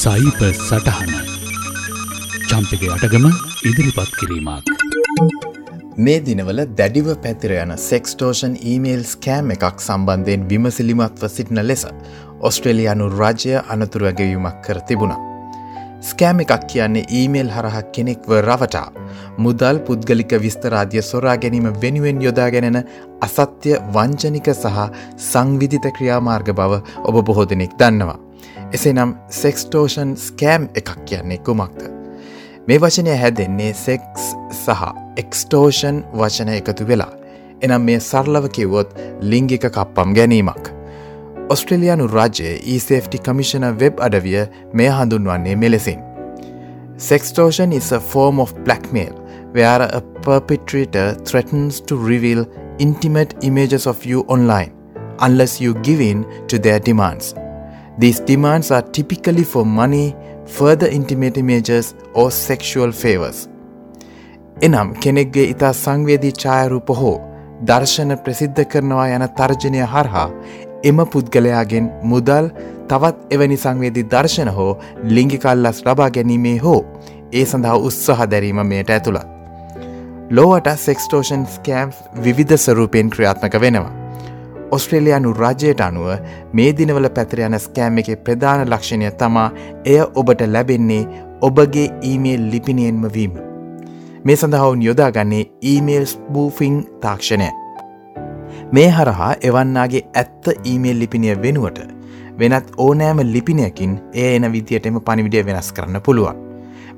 සයිප සටහන චම්පක අටගම ඉදිරිපත් කිරීමක්. මේ දිනවල දැඩිව පැතිර යන සෙක්ස්ටෝෂන් ඊමේල් ස්කෑම් එකක් සම්බන්ධයෙන් විමසිලිමත්ව සිටින ලෙස ඔස්ට්‍රේලියයානු රජය අනතුරු ඇගවීමක් කර තිබුණා. ස්කෑම් එකක් කියන්නේ ඊමේල් හරහක් කෙනෙක්ව රවටා මුදල් පුද්ගලික විස්තරාදිය සොරා ගැනීම වෙනුවෙන් යොදාගෙනෙන අසත්‍ය වංචනික සහ සංවිධිත ක්‍රියාමාර්ග බව ඔබ බොහෝ දෙනෙක් දන්නවා. එසේනම් සෙක්ස්ටෝෂන් ස්කෑම් එකක් කියන්නේ කුමක්ද. මේ වචනය හැදෙන්නේ සෙක්ස් සහ එක්ස්ටෝෂන් වචන එකතු වෙලා. එනම් මේ සරලව කිව්වොත් ලිංගික කප්පම් ගැනීමක්. ඔස්ට්‍රලයානු රජයේ ESFT කමිෂන වෙබ් අඩවිය මෙය හඳුන්වන්නේ මෙලෙසින්. Sextortion is a form of blackmail where a perpetrator threatens to reveal intimate images of you online unless you give in to their demands. These demands are typically for money, further intimate images or sexual favors. එනම් කෙනෙක්ගේ ඉතා සංවේදී ඡායරූප හෝ දර්ශන ප්‍රසිද්ධ කරනවා යන තර්ජනය හරහා එම පුද්ගලයාගෙන් මුදල් තවත් එවැනි සංවේදි දර්ශන හෝ ලිංගිකල්ලස් ලබා ගැනීමේ හෝ ඒ සඳහා උත්සහ දැරීම මෙයට ඇතුළත්. ලෝවට සෙක්ස්ටෝෂන් ස්කෑම්ස් විවිධ සරූපයෙන් ක්‍රියාත්මක වෙනවා. ඔස්ට්‍රේලයානු රජයට අනුව මේ දිනවල පැතිරයන ස්කෑම් එක ප්‍රධාන ලක්ෂණය තමා එය ඔබට ලැබෙන්නේ ඔබගේ ඊමේල් ලිපිනියෙන්ම වීම. මේ සඳහවුන් යොදාගන්නේ ඊමේල් ස්බූෆිං තාක්ෂණය. මේ හරහා එවන්නාගේ ඇත්ත ඊමේල් ලිපිනිය වෙනුවට වෙනත් ඕනෑම ලිපිනයකින් ඒ එන විදියටම පනිවිඩිය වෙනස් කරන්න පුළුවන්.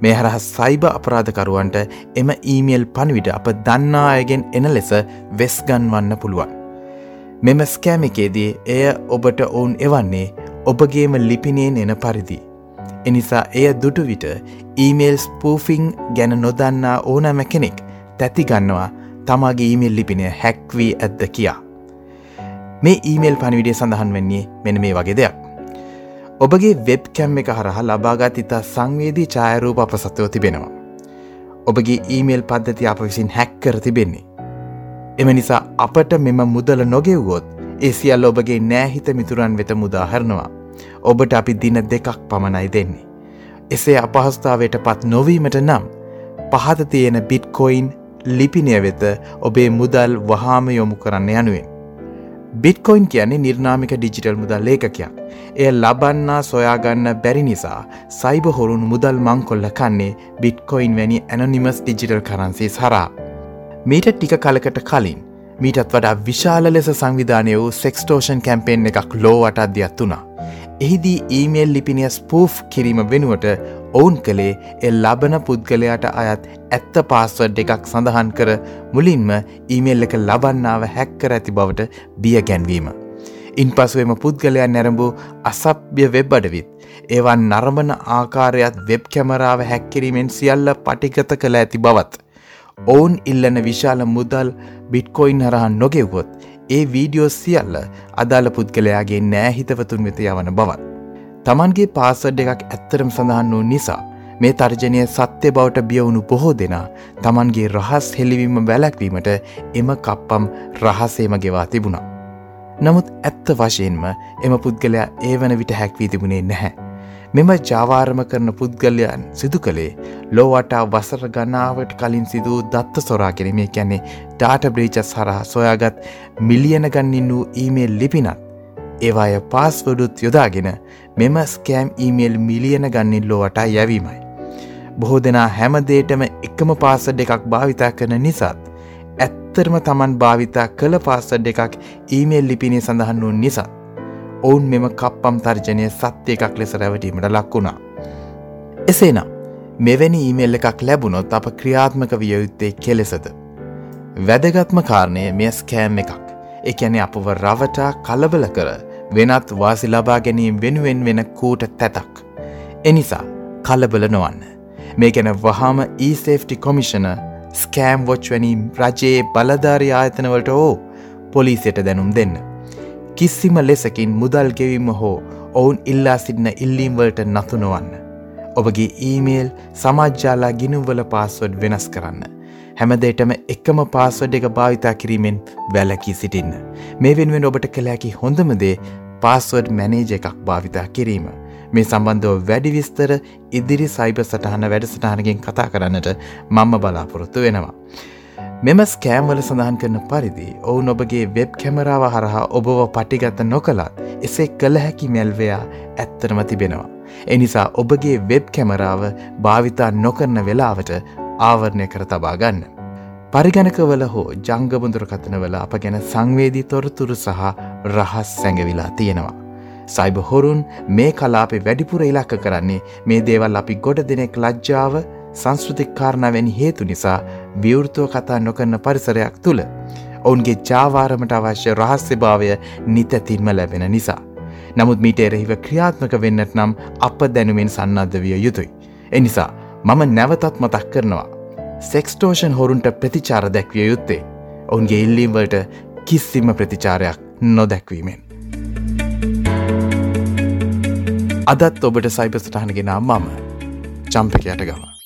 මේ හරහ සයිබ අපරාධකරුවන්ට එම ඊමේල් පණවිඩ අප දන්නා අයගෙන් එන ලෙස වෙස්ගන්වන්න පුළුවන්. මෙම ස්කෑමිකේදී එය ඔබට ඔවුන් එවන්නේ ඔබගේම ලිපිනයෙන් එන පරිදි. එනිසා එය දුටු විට ඊමේල් ස්පූෆිං ගැන නොදන්නා ඕනෑම කෙනෙක් තැතිගන්නවා තමාගේ ඊමේල් ලිපිනය හැක්වී ඇද්ද කියා. මේ ඊමේල් පණවිඩිය සඳහන් වෙන්නේ මෙන මේ වගේ දෙයක්. ඔබගේ වෙබ් කැම් එක හරහා ලබාගත් ඉතා සංවේදී ඡායරූප අප සත්වව තිබෙනවා. ඔබගේ ඊමේල් පද්ධති අප විසින් හැක්කර තිබෙන්නේ. එම නිසා අපට මෙම මුදල නොගෙව්වොත් ඒ සියල්ල ඔබගේ නෑහිත මිතුරන් වෙත මුදාහරනවා. ඔබට අපි දින දෙකක් පමණයි දෙන්නේ. එසේ අපහස්ථාවයට පත් නොවීමට නම් පහත තියෙන බිට්කොයින් ලිපිනය වෙත ඔබේ මුදල් වහාම යොමු කරන්න යනුවෙන්. බිට්කොයින් කියන්නේ නිර්නාමික ඩිජිටල් මුදල් ලේකකයක්. එය ලබන්නා සොයාගන්න බැරි නිසා සයිබ හොරුන් මුදල් මංකොල්ල කන්නේ බිට්කොයින් වැනි ඇනොනිමස් ඩිජිටල් කරන්සේ සරා. මීට ටික කලකට කලින් මීටත් වඩා විශාල ලෙස සංවිධානය වූ සෙක්ස්ටෝෂන් කැම්පේෙන් එකක් ලෝවට අධ්‍යත් වුණා. එහිදී ඊමේල් ලිපිනිය ස්පූෆ් කිරීම වෙනුවට ඔවුන් කළේ එ ලබන පුද්ගලයාට අයත් ඇත්ත පාස්වඩ් එකක් සඳහන් කර මුලින්ම ඊමේල් එක ලබන්නාව හැක්කර ඇති බවට බිය ගැන්වීම. ඉන් පසුවම පුද්ගලයන් නැරඹූ අසභ්‍ය වෙබ් අඩවිත් ඒවන් නරඹන ආකාරයත් වෙබ් කැමරාව හැක්කිරීමෙන් සියල්ල පටිගත කළ ඇති බවත්. ඔවුන් ඉල්ලන විශාල මුදල් බිට්කොයින් හරහන් නොගෙව්වොත් ඒ වීඩියෝ සියල්ල අදාළ පුද්ගලයාගේ නෑහිතවතුන් වෙත යවන බවත්. තමන්ගේ පාසඩ් එකක් ඇත්තරම් සඳහන් වූ නිසා මේ තර්ජනය සත්‍ය බවට බියවුණු බොහෝ දෙනා තමන්ගේ රහස් හෙළිවීම වැලැක්වීමට එම කප්පම් රහසේම ගෙවා තිබුණා. නමුත් ඇත්ත වශයෙන්ම එම පුද්ගලයා ඒ වන විට හැක්වී තිබුණේ නැහැ. මෙම ජාවාරම කරන පුද්ගලයන් සිදු කළේ ලෝවටා වසර ගනාවට කලින් සිදූ දත්ත සොරා කිරීමේ කැන්නේ ඩාට බ්‍රීචස් හරහා සොයාගත් මිලියන ගන්නින් වූ ඊමේල් ලිපිනත් ඒවාය පාස්වඩුත් යොදාගෙන මෙම ස්කෑම් ඊමේල් මිලියන ගන්නින් ලෝවටා යැවීමයි. බොහෝ දෙනා හැමදේටම එකම පාසඩ් එකක් භාවිතා කරන නිසාත් ඇත්තරම තමන් භාවිතා කළ පාසඩ් එකක් ඊමේල් ලිපිනේ සඳහන් වූ නිසා ඔවුන් මෙම කප්පම් තර්ජනය සත්‍ය එකක් ලෙස රැවටීමට ලක්වුණා. එසේනම් මෙවැනි ඊමේල් එකක් ලැබුණොත් අප ක්‍රියාත්මක විය යුත්තේ කෙලෙසද. වැදගත්ම කාරණය මෙය ස්කෑම් එකක් එකැනෙ අපව රවටා කලබල කර වෙනත් වාසි ලබා ගැනීම වෙනුවෙන් වෙන කූට තැතක්. එනිසා කලබල නොවන්න. මේ ගැන වහාම ඊසේෆ්ටි කොමිෂන ස්කෑම් වොච් වැනි රජයේ බලධාරි ආයතනවලට ඕ පොලිසියට දැනුම් දෙන්න. කිසිම ලෙසකින් මුදල් ගෙවීම හෝ ඔවුන් ඉල්ලා සිටින ඉල්ලීම්වලට නතුනවන්න. ඔබගේ ඊමේල් සමාජ්‍යාලා ගිනුවල පාස්වඩ් වෙනස් කරන්න. හැමදේටම එකම පාස්වඩ් එක භාවිතා කිරීමෙන් වැලකී සිටින්න. මේ වෙනුවෙන් ඔබට කළෑකි හොඳමදේ පාස්වඩ් මැනේජ එකක් භාවිතා කිරීම. මේ සම්බන්ධව වැඩි විස්තර ඉදිරි සයිබ සටහන වැඩසටහනකින් කතා කරන්නට මම්ම බලාපොරොත්තු වෙනවා. මෙම ස්කෑම්වල සඳහන් කරන පරිදි ඔවුන් ඔබගේ වෙබ් කැමරාව හරහා ඔබව පටිගත නොකළත් එසේ කළ හැකි මැල්වයා ඇත්තනම තිබෙනවා. එනිසා ඔබගේ වෙබ් කැමරාව භාවිතා නොකරන වෙලාවට ආවරණය කර තබා ගන්න. පරිගණකවල හෝ ජංගබඳුරකතනවල අප ගැන සංවේදී තොරතුරු සහ රහස් සැඟවිලා තියෙනවා. සයිබ හොරුන් මේ කලාපේ වැඩිපුර ඉලක්ක කරන්නේ මේ දේවල් අපි ගොඩ දෙනෙක් ලජ්ජාව සංස්කෘතික් කාරණාවැනි හේතු නිසා විවෘතව කතා නොකරන පරිසරයක් තුළ ඔවුන්ගේ ජාවාරමට අවශ්‍ය රහස්්‍යභාවය නිතැතින්ම ලැබෙන නිසා. නමුත් මීට එරෙහිව ක්‍රියාත්මක වෙන්නට නම් අප දැනුවෙන් සන්නද්ධ විය යුතුයි. එනිසා මම නැවතත් මතක් කරනවා. සෙක්ස්ටෝෂන් හොරුන්ට ප්‍රතිචාර දැක්විය යුත්තේ. ඔවුන්ගේ ඉල්ලීම්වලට කිස්සිම ප්‍රතිචාරයක් නොදැක්වීමෙන්. අදත් ඔබට සයිපසටහනගෙන මම චම්පකයට ගම.